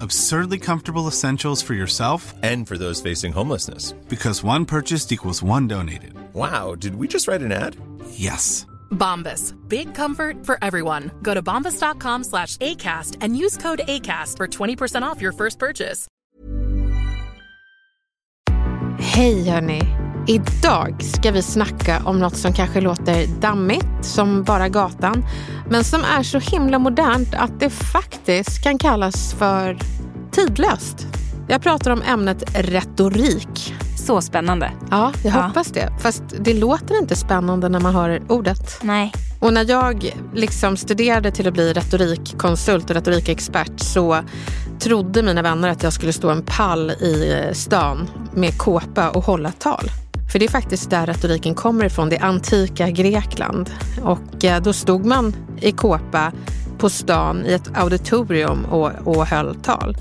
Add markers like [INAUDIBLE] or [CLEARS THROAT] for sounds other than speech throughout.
Absurdly comfortable essentials for yourself And for those facing homelessness. because one purchased equals one donated. Wow, did we just write an ad? Yes. Bombas. Big comfort for everyone. Go to bombas.com slash ACAST and use code ACAST for 20% off your first purchase. Hej hörni! Idag ska vi snacka om något som kanske låter dammigt som bara gatan, men som är så himla modernt att det faktiskt kan kallas för tidlöst. Jag pratar om ämnet retorik. Så spännande. Ja, jag Ja. hoppas det. Fast det låter inte spännande när man hör ordet. Nej. Och när jag liksom studerade till att bli retorikkonsult och retorikexpert så trodde mina vänner att jag skulle stå en pall i stan med kåpa och hålla tal. För det är faktiskt där retoriken kommer ifrån, det antika Grekland. Och eh, då stod man i kåpa på stan i ett auditorium och, och höll tal.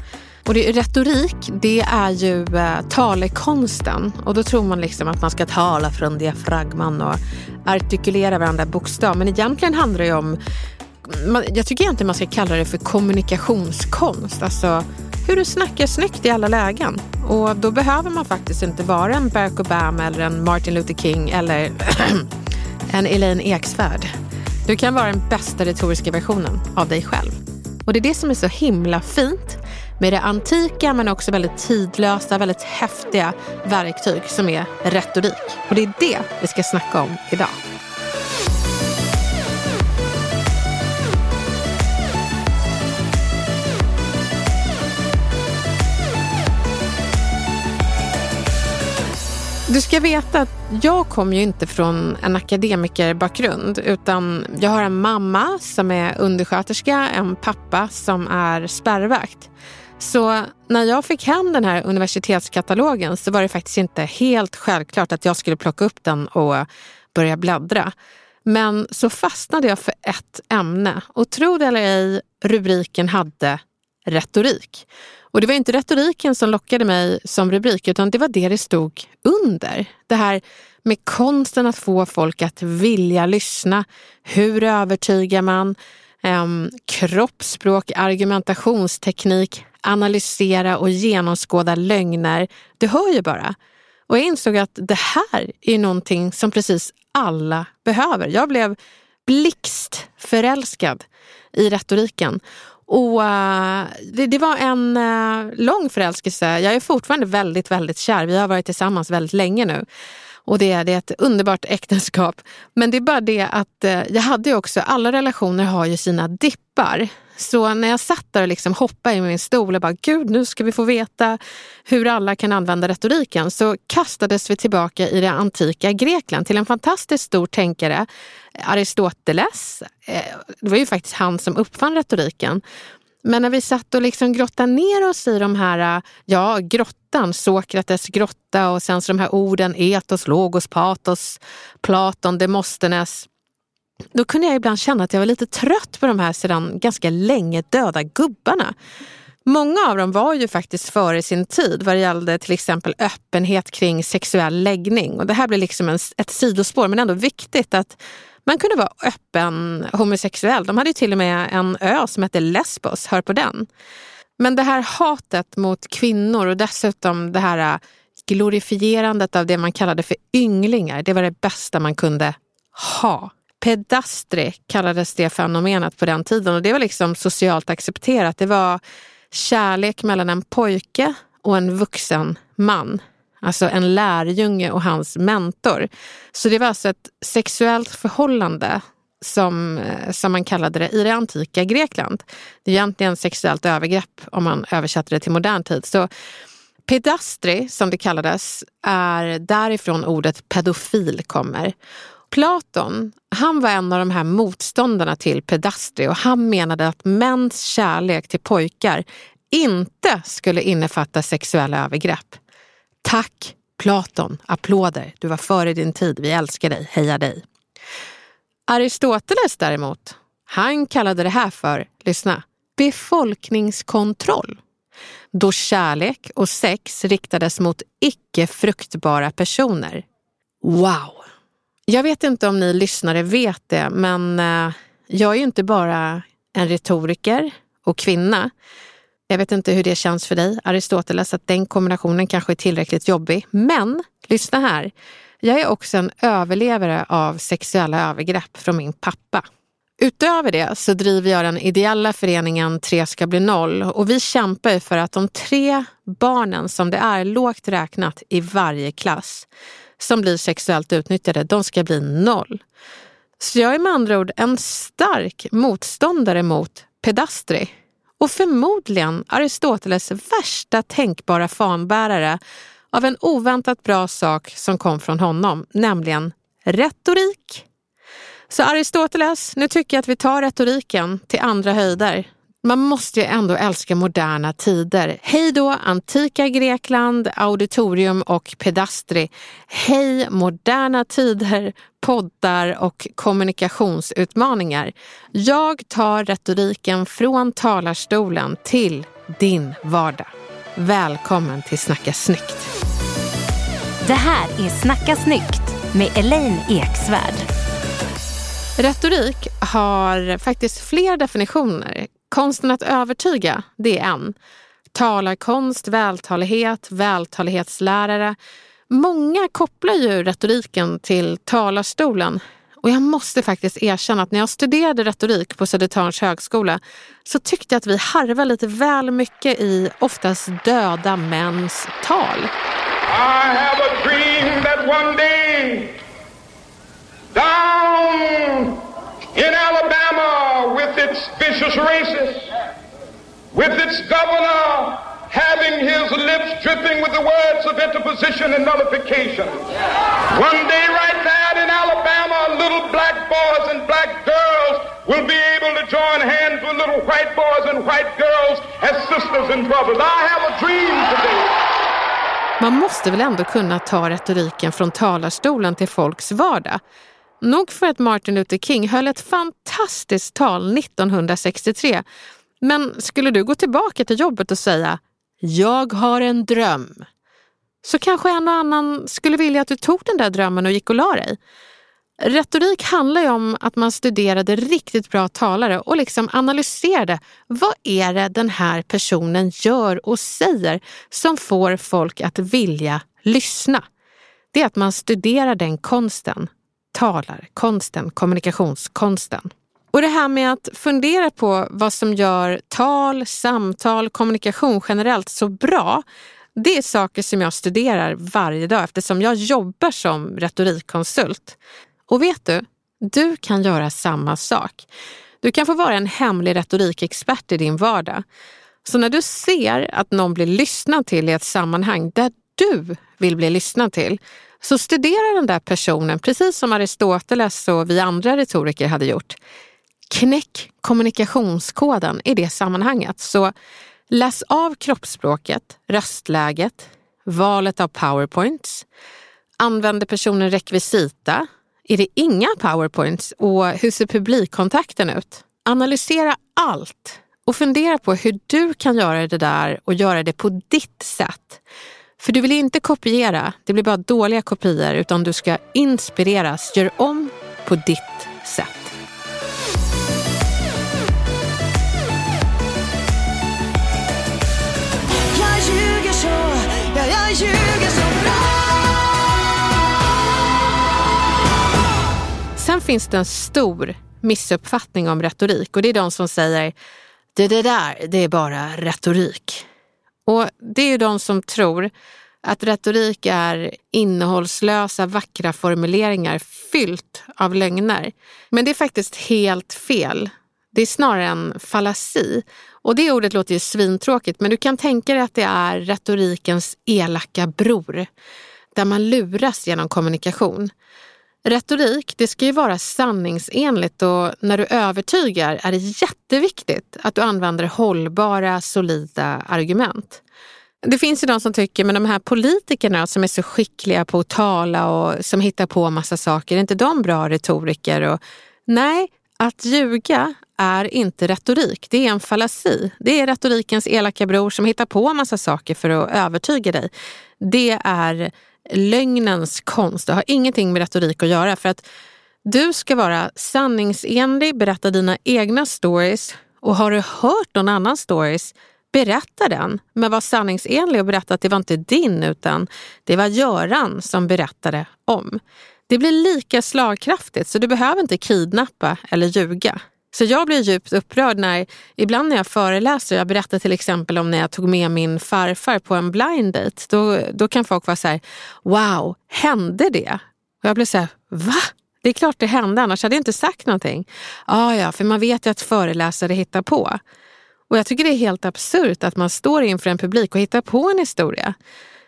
Och det, retorik, det är ju eh, talekonsten. Och då tror man liksom att man ska tala från diafragman och artikulera varandra bokstav. Men egentligen handlar det ju om, man, jag tycker egentligen man ska kalla det för kommunikationskonst. Alltså hur du snackar snyggt i alla lägen. Och då behöver man faktiskt inte vara en Barack Obama eller en Martin Luther King eller [CLEARS THROAT] en Elaine Eksvärd. Du kan vara den bästa retoriska versionen av dig själv. Och det är det som är så himla fint med det antika men också väldigt tidlösa, väldigt häftiga verktyg som är retorik. Och det är det vi ska snacka om idag. Du ska veta att jag kommer ju inte från en akademikerbakgrund utan jag har en mamma som är undersköterska, en pappa som är spärrvakt. Så när jag fick hem den här universitetskatalogen så var det faktiskt inte helt självklart att jag skulle plocka upp den och börja bläddra. Men så fastnade jag för ett ämne och tro det eller ej, rubriken hade retorik. Och det var inte retoriken som lockade mig som rubrik utan det var det det stod under. Det här med konsten att få folk att vilja lyssna. Hur övertygar man? Ehm, kroppsspråk, argumentationsteknik, analysera och genomskåda lögner. Du hör ju bara. Och jag insåg att det här är någonting som precis alla behöver. Jag blev blixtförälskad i retoriken. Och uh, det, det var en uh, lång förälskelse. Jag är fortfarande väldigt, väldigt kär. Vi har varit tillsammans väldigt länge nu. Och det, är- det är ett underbart [LAUGHS] äktenskap. Men det är bara det att uh, jag hade ju också, alla relationer har ju sina dippar. Så när jag satt där och liksom hoppade i min stol och bara, gud nu ska vi få veta hur alla kan använda retoriken, så kastades vi tillbaka i det antika Grekland till en fantastiskt stor tänkare, Aristoteles. Eh, det var ju faktiskt han som uppfann retoriken. Men när vi satt och liksom grottade ner oss i de här, ja, grottan, Sokrates grotta och sen så de här orden etos, logos, patos, Platon, Demosthenes. Då kunde jag ibland känna att jag var lite trött på de här sedan ganska länge döda gubbarna. Många av dem var ju faktiskt före sin tid vad det gällde till exempel öppenhet kring sexuell läggning. Och det här blir liksom en, ett sidospår men ändå viktigt att man kunde vara öppen homosexuell. De hade ju till och med en ö som hette Lesbos, hör på den. Men det här hatet mot kvinnor och dessutom det här äh, glorifierandet av det man kallade för ynglingar, det var det bästa man kunde ha. Pedastri kallades det fenomenet på den tiden och det var liksom socialt accepterat. Det var kärlek mellan en pojke och en vuxen man. Alltså en lärjunge och hans mentor. Så det var alltså ett sexuellt förhållande som, eh, som man kallade det i det antika Grekland. Det är egentligen sexuellt övergrepp om man översätter det till modern tid. Så pedastri, som det kallades, är därifrån ordet pedofil kommer. Platon, han var en av de här motståndarna till pedastri och han menade att mäns kärlek till pojkar inte skulle innefatta sexuella övergrepp. Tack Platon, applåder, du var före din tid, vi älskar dig, heja dig. Aristoteles däremot, han kallade det här för, lyssna, befolkningskontroll. Då kärlek och sex riktades mot icke fruktbara personer. Wow! Jag vet inte om ni lyssnare vet det, men eh, jag är ju inte bara en retoriker och kvinna. Jag vet inte hur det känns för dig, Aristoteles, att den kombinationen kanske är tillräckligt jobbig. Men lyssna här. Jag är också en överlevare av sexuella övergrepp från min pappa. Utöver det så driver jag den ideella föreningen Tre ska bli noll och vi kämpar för att de tre barnen som det är lågt räknat i varje klass som blir sexuellt utnyttjade, de ska bli noll. Så jag är med andra ord en stark motståndare mot pedastri och förmodligen Aristoteles värsta tänkbara fanbärare av en oväntat bra sak som kom från honom, nämligen retorik. Så Aristoteles, nu tycker jag att vi tar retoriken till andra höjder. Man måste ju ändå älska moderna tider. Hej då antika Grekland, auditorium och pedastri. Hej moderna tider, poddar och kommunikationsutmaningar. Jag tar retoriken från talarstolen till din vardag. Välkommen till Snacka snyggt. Det här är Snacka snyggt med Elaine Eksvärd. Retorik har faktiskt fler definitioner. Konsten att övertyga, det är en. Talarkonst, vältalighet, vältalighetslärare. Många kopplar ju retoriken till talarstolen. Och jag måste faktiskt erkänna att när jag studerade retorik på Södertörns högskola så tyckte jag att vi harvade lite väl mycket i oftast döda mäns tal. I have a dream that one day down its vicious races, with its governor having his lips dripping with the words of interposition and nullification. One day right there in Alabama, little black boys and black girls will be able to join hands with little white boys and white girls as sisters and brothers. I have a dream today. Man måste väl ändå kunna ta retoriken från talarstolen till folks vardag. Nog för att Martin Luther King höll ett fantastiskt tal 1963. Men skulle du gå tillbaka till jobbet och säga “Jag har en dröm” så kanske en och annan skulle vilja att du tog den där drömmen och gick och la dig. Retorik handlar ju om att man studerade riktigt bra talare och liksom analyserade vad är det den här personen gör och säger som får folk att vilja lyssna. Det är att man studerar den konsten talarkonsten, kommunikationskonsten. Och det här med att fundera på vad som gör tal, samtal, kommunikation generellt så bra, det är saker som jag studerar varje dag eftersom jag jobbar som retorikkonsult. Och vet du, du kan göra samma sak. Du kan få vara en hemlig retorikexpert i din vardag. Så när du ser att någon blir lyssnad till i ett sammanhang där du vill bli lyssnad till, så studera den där personen precis som Aristoteles och vi andra retoriker hade gjort. Knäck kommunikationskoden i det sammanhanget. Så läs av kroppsspråket, röstläget, valet av powerpoints. Använder personen rekvisita? Är det inga powerpoints? Och hur ser publikkontakten ut? Analysera allt och fundera på hur du kan göra det där och göra det på ditt sätt. För du vill inte kopiera, det blir bara dåliga kopior, utan du ska inspireras, gör om på ditt sätt. Jag ljuger så, ja jag ljuger så bra Sen finns det en stor missuppfattning om retorik och det är de som säger det, det där, det är bara retorik. Och det är ju de som tror att retorik är innehållslösa, vackra formuleringar fyllt av lögner. Men det är faktiskt helt fel. Det är snarare en fallasi. Och det ordet låter ju svintråkigt, men du kan tänka dig att det är retorikens elaka bror, där man luras genom kommunikation. Retorik, det ska ju vara sanningsenligt och när du övertygar är det jätteviktigt att du använder hållbara, solida argument. Det finns ju de som tycker, men de här politikerna som är så skickliga på att tala och som hittar på massa saker, är inte de bra retoriker? Och, nej, att ljuga är inte retorik, det är en fallasi. Det är retorikens elaka bror som hittar på massa saker för att övertyga dig. Det är lögnens konst. Det har ingenting med retorik att göra för att du ska vara sanningsenlig, berätta dina egna stories och har du hört någon annan stories, berätta den. Men var sanningsenlig och berätta att det var inte din utan det var Göran som berättade om. Det blir lika slagkraftigt så du behöver inte kidnappa eller ljuga. Så jag blir djupt upprörd när, ibland när jag föreläser, jag berättar till exempel om när jag tog med min farfar på en blind date, då, då kan folk vara så här, wow, hände det? Och jag blir så här, va? Det är klart det hände, annars hade jag inte sagt någonting. Ah, ja, för man vet ju att föreläsare hittar på. Och jag tycker det är helt absurt att man står inför en publik och hittar på en historia.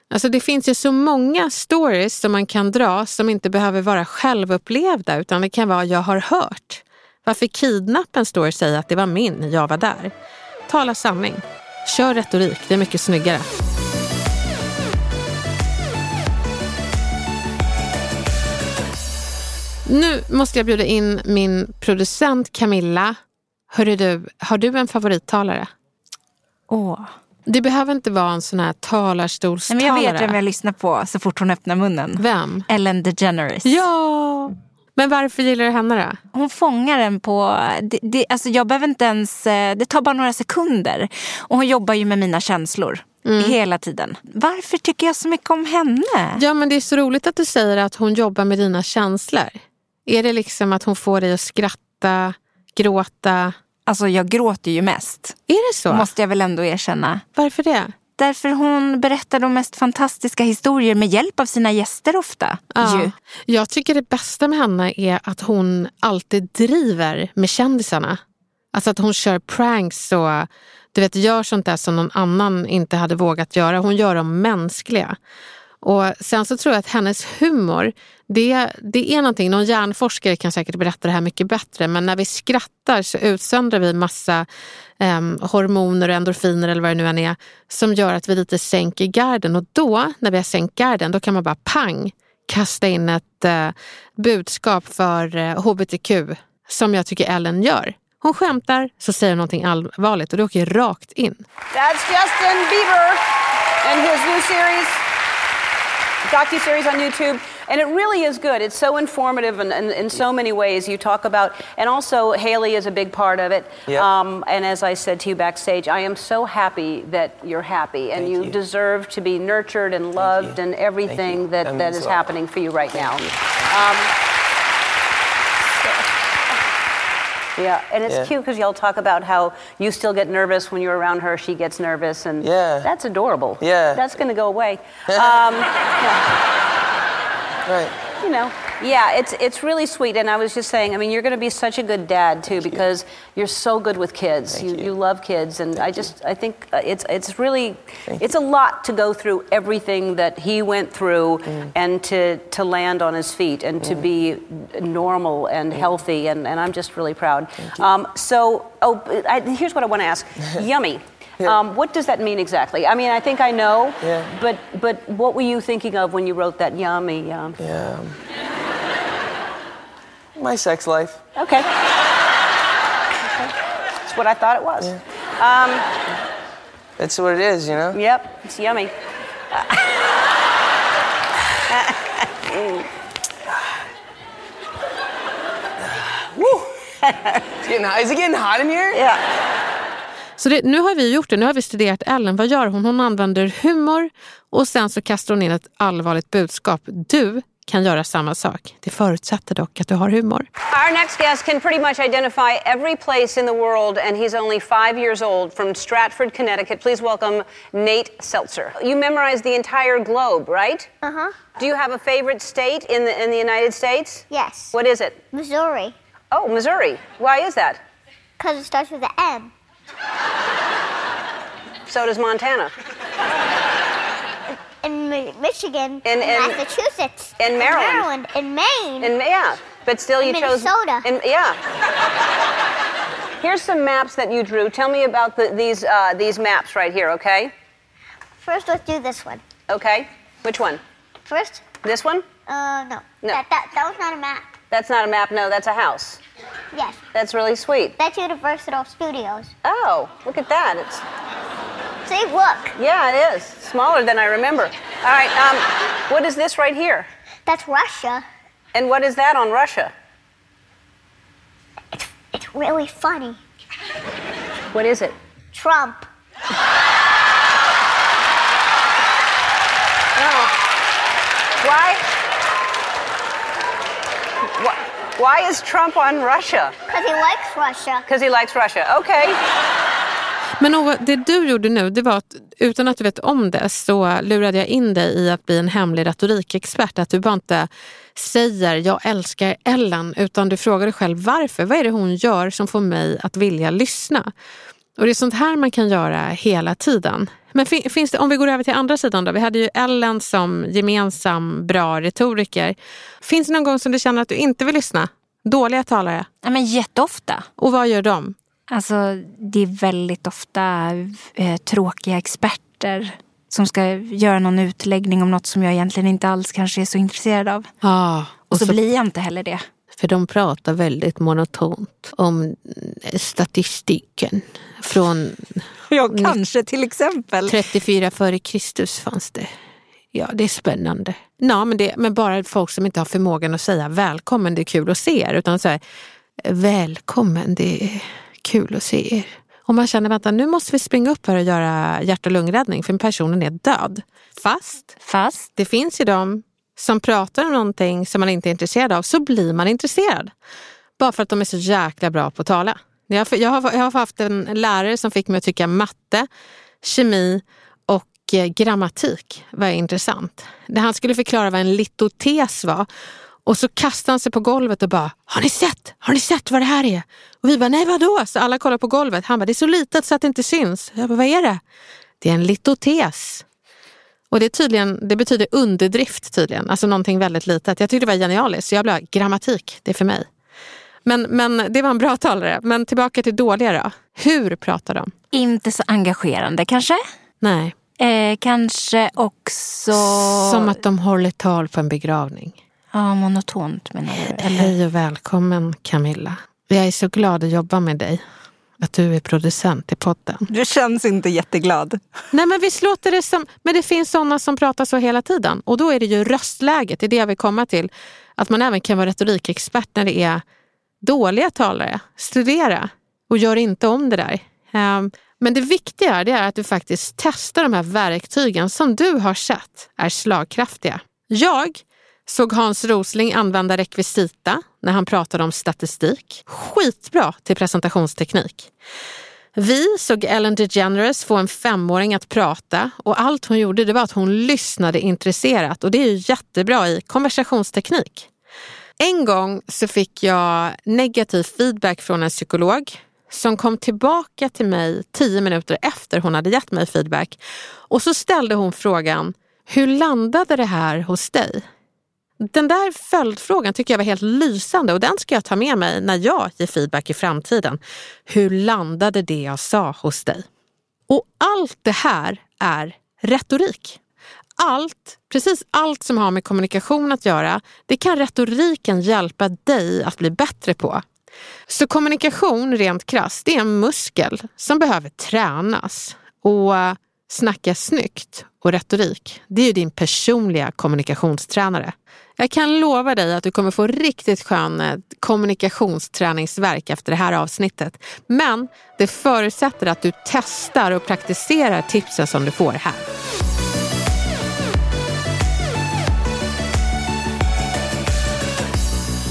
Alltså det finns ju så många stories som man kan dra som inte behöver vara självupplevda utan det kan vara jag har hört. Varför kidnappen står och säger att det var min, jag var där. Tala sanning. Kör retorik, det är mycket snyggare. Nu måste jag bjuda in min producent Camilla. Hörru du, har du en favorittalare? Åh. Det behöver inte vara en sån här talarstolstalare. Nej, men jag vet vem jag lyssnar på så fort hon öppnar munnen. Vem? Ellen DeGeneres. Ja! Men varför gillar du henne då? Hon fångar den på... Det, det, alltså jag behöver inte ens... eh, Det tar bara några sekunder. Och hon jobbar ju med mina känslor. Hela tiden. Varför tycker jag så mycket om henne? Ja, men det är så roligt att du säger att hon jobbar med dina känslor. Är det liksom att hon får dig att skratta, gråta? Alltså jag gråter ju mest. Är det så? Måste jag väl ändå erkänna. Varför det? Därför hon berättar de mest fantastiska historier med hjälp av sina gäster ofta. Ja. Ju. Jag tycker det bästa med henne är att hon alltid driver med kändisarna. Alltså att hon kör pranks och du vet, gör sånt där som någon annan inte hade vågat göra. Hon gör dem mänskliga. Och sen så tror jag att hennes humor, det, det är någonting, någon hjärnforskare kan säkert berätta det här mycket bättre, men när vi skrattar så utsöndrar vi massa eh, hormoner och endorfiner eller vad det nu än är, som gör att vi lite sänker garden. Och då, när vi har sänkt garden, då kan man bara pang kasta in ett eh, budskap för eh, hbtq som jag tycker Ellen gör. Hon skämtar, så säger hon någonting allvarligt och det åker rakt in. That's Justin Bieber and his new series, docu-series on YouTube. And it really is good. It's so informative in, in, in so many ways. You talk about, and also Haley is a big part of it. Yep. Um, and as I said to you backstage, I am so happy that you're happy, and you, you. deserve to be nurtured and loved, and everything that, That that is happening for you right now. Um, Yeah, and it's Yeah. cute because y'all talk about how you still get nervous when you're around her. She gets nervous, and Yeah. that's adorable. Yeah. that's going to go away. [LAUGHS] Um, yeah, Right. you know, Yeah, it's it's really sweet, and I was just saying. I mean, you're going to be such a good dad too because you're so good with kids. You, you love kids, and I just I think uh, it's it's really it's a lot to go through everything that he went through, and to to land on his feet and to be normal and healthy, and, and I'm just really proud. Um, so, oh, I, here's what I want to ask: [LAUGHS] Yummy. Um, what does that mean exactly? I mean, I think I know, Yeah. but but what were you thinking of when you wrote that yummy? Um, Yeah. My sex life. Okay. okay. That's what I thought it was. Um, That's what it is, you know? yep, it's yummy. [SIGHS] Mm. It's getting hot. Is it getting hot in here? Yeah. Så det, nu har vi gjort det, nu har vi studerat Ellen. Vad gör hon? Hon använder humor och sen så kastar hon in ett allvarligt budskap. Du kan göra samma sak. Det förutsätter dock att du har humor. Our next guest can pretty much identify every place in the world, and he's only five years old from Stratford, Connecticut. Please welcome Nate Seltzer. You memorized the entire globe, right? Uh huh. Do you have a favorite state in the in the United States? Yes. What is it? Missouri. Oh, Missouri. Why is that? Because it starts with an M. So does Montana. In Michigan. In- in, in- Massachusetts. in Maryland. Maryland. In Maine. And yeah, but still you chose Minnesota. And yeah. Here's some maps that you drew. Tell me about the, these uh, these maps right here, okay? First, let's do this one. Okay. Which one? First, This one? uh, no. No. That, that, that was not a map. That's not a map. No, that's a house. Yes. That's really sweet. That's Universal Studios. Oh, look at that. It's See, look. yeah, it is smaller than I remember. All right. Um, what is this right here? That's Russia. And what is that on Russia? It's it's really funny. What is it? Trump. [LAUGHS] Oh. Why? Why, why is Trump on Russia? Because he likes Russia. Because he likes Russia. Okay. Men Ove, det du gjorde nu, det var att utan att du vet om det så lurade jag in dig i att bli en hemlig retorikexpert. Att du bara inte säger jag älskar Ellen utan du frågar dig själv varför. Vad är det hon gör som får mig att vilja lyssna? Och det är sånt här man kan göra hela tiden. Men fin- finns det, om vi går över till andra sidan då. Vi hade ju Ellen som gemensam bra retoriker. Finns det någon gång som du känner att du inte vill lyssna? Dåliga talare? Ja, men jätteofta. Och vad gör de? Alltså, det är väldigt ofta eh, tråkiga experter som ska göra någon utläggning om något som jag egentligen inte alls kanske är så intresserad av. Ah, Och så, blir jag inte heller det. För de pratar väldigt monotont om statistiken. Från Ja, kanske till exempel. 34 före Kristus fanns det. Ja, det är spännande. Ja, men, det, men bara folk som inte har förmågan att säga välkommen, det är kul att se er. Utan så här, välkommen, det är kul att se er. Och man känner, vänta nu måste vi springa upp här och göra hjärt och lungräddning för personen är död. Fast, Fast det finns ju de som pratar om någonting som man inte är intresserad av, så blir man intresserad. Bara för att de är så jäkla bra på att tala. Jag har, jag har, jag har haft en lärare som fick mig att tycka matte, kemi och eh, grammatik var intressant. Han skulle förklara vad en litotes var och så kastade han sig på golvet och bara, har ni sett? Har ni sett vad det här är? Och vi bara, nej vadå? Så alla kollar på golvet. Han bara, det är så litet så att det inte syns. Jag bara, vad är det? Det är en litotes. Och det, är tydligen, det betyder underdrift tydligen, alltså någonting väldigt litet. Jag tyckte det var genialiskt, så jag blev grammatik, det är för mig. Men, men det var en bra talare. Men tillbaka till dåliga då. Hur pratar de? inte så engagerande kanske. Nej. Eh, kanske också... Som att de håller tal på en begravning. Ja, monotont menar du? Eller? Hej och välkommen Camilla. Jag är så glad att jobba med dig. Att du är producent i podden. Du känns inte jätteglad. Nej men visst låter det som, men det finns sådana som pratar så hela tiden. Och då är det ju röstläget, det är det jag vill komma till. Att man även kan vara retorikexpert när det är dåliga talare. Studera och gör inte om det där. Ehm, Men det viktiga det är att du faktiskt testar de här verktygen som du har sett är slagkraftiga. Jag såg Hans Rosling använda rekvisita när han pratade om statistik. Skitbra till presentationsteknik. Vi såg Ellen DeGeneres få en femåring att prata och allt hon gjorde det var att hon lyssnade intresserat och det är ju jättebra i konversationsteknik. En gång så fick jag negativ feedback från en psykolog som kom tillbaka till mig tio minuter efter hon hade gett mig feedback. Och så ställde hon frågan, hur landade det här hos dig? Den där följdfrågan tycker jag var helt lysande och den ska jag ta med mig när jag ger feedback i framtiden. Hur landade det jag sa hos dig? Och allt det här är retorik. Allt, precis allt som har med kommunikation att göra, det kan retoriken hjälpa dig att bli bättre på. Så kommunikation rent krasst, det är en muskel som behöver tränas. Och eh, snacka snyggt och retorik, det är ju din personliga kommunikationstränare. Jag kan lova dig att du kommer få riktigt skön eh, kommunikationsträningsverk efter det här avsnittet. Men det förutsätter att du testar och praktiserar tipsen som du får här.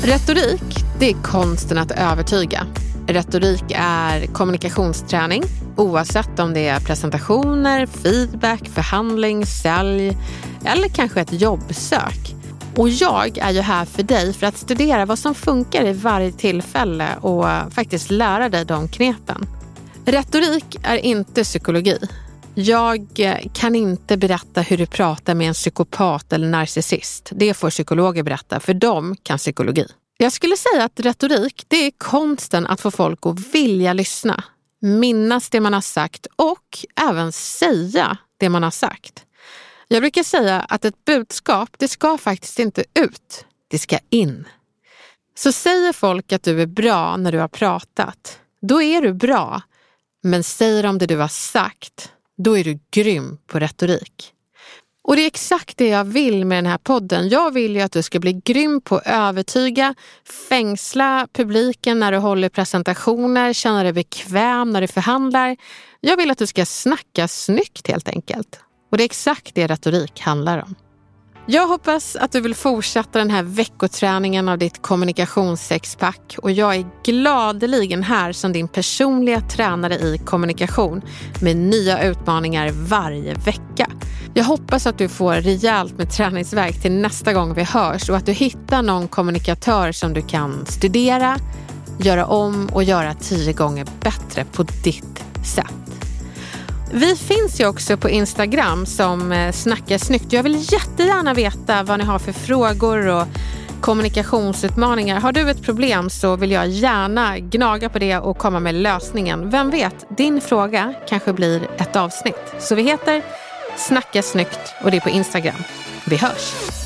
Retorik, det är konsten att övertyga. Retorik är kommunikationsträning oavsett om det är presentationer, feedback, förhandling, sälj eller kanske ett jobbsök. Och jag är ju här för dig för att studera vad som funkar i varje tillfälle och faktiskt lära dig de knepen. Retorik är inte psykologi. Jag kan inte berätta hur du pratar med en psykopat eller narcissist. Det får psykologer berätta, för de kan psykologi. Jag skulle säga att retorik, det är konsten att få folk att vilja lyssna, minnas det man har sagt och även säga det man har sagt. Jag brukar säga att ett budskap, det ska faktiskt inte ut, det ska in. Så säger folk att du är bra när du har pratat, då är du bra. Men säger de det du har sagt, då är du grym på retorik. Och det är exakt det jag vill med den här podden. Jag vill ju att du ska bli grym på att övertyga, fängsla publiken när du håller presentationer, känna dig bekväm när du förhandlar. Jag vill att du ska snacka snyggt helt enkelt. Och det är exakt det retorik handlar om. Jag hoppas att du vill fortsätta den här veckoträningen av ditt kommunikationssexpack och jag är gladeligen här som din personliga tränare i kommunikation med nya utmaningar varje vecka. Jag hoppas att du får rejält med träningsverk till nästa gång vi hörs och att du hittar någon kommunikatör som du kan studera, göra om och göra tio gånger bättre på ditt sätt. Vi finns ju också på Instagram som eh, Snacka snyggt. Jag vill jättegärna veta vad ni har för frågor och kommunikationsutmaningar. Har du ett problem så vill jag gärna gnaga på det och komma med lösningen. Vem vet, din fråga kanske blir ett avsnitt. Så vi heter Snacka snyggt och det är på Instagram. Vi hörs!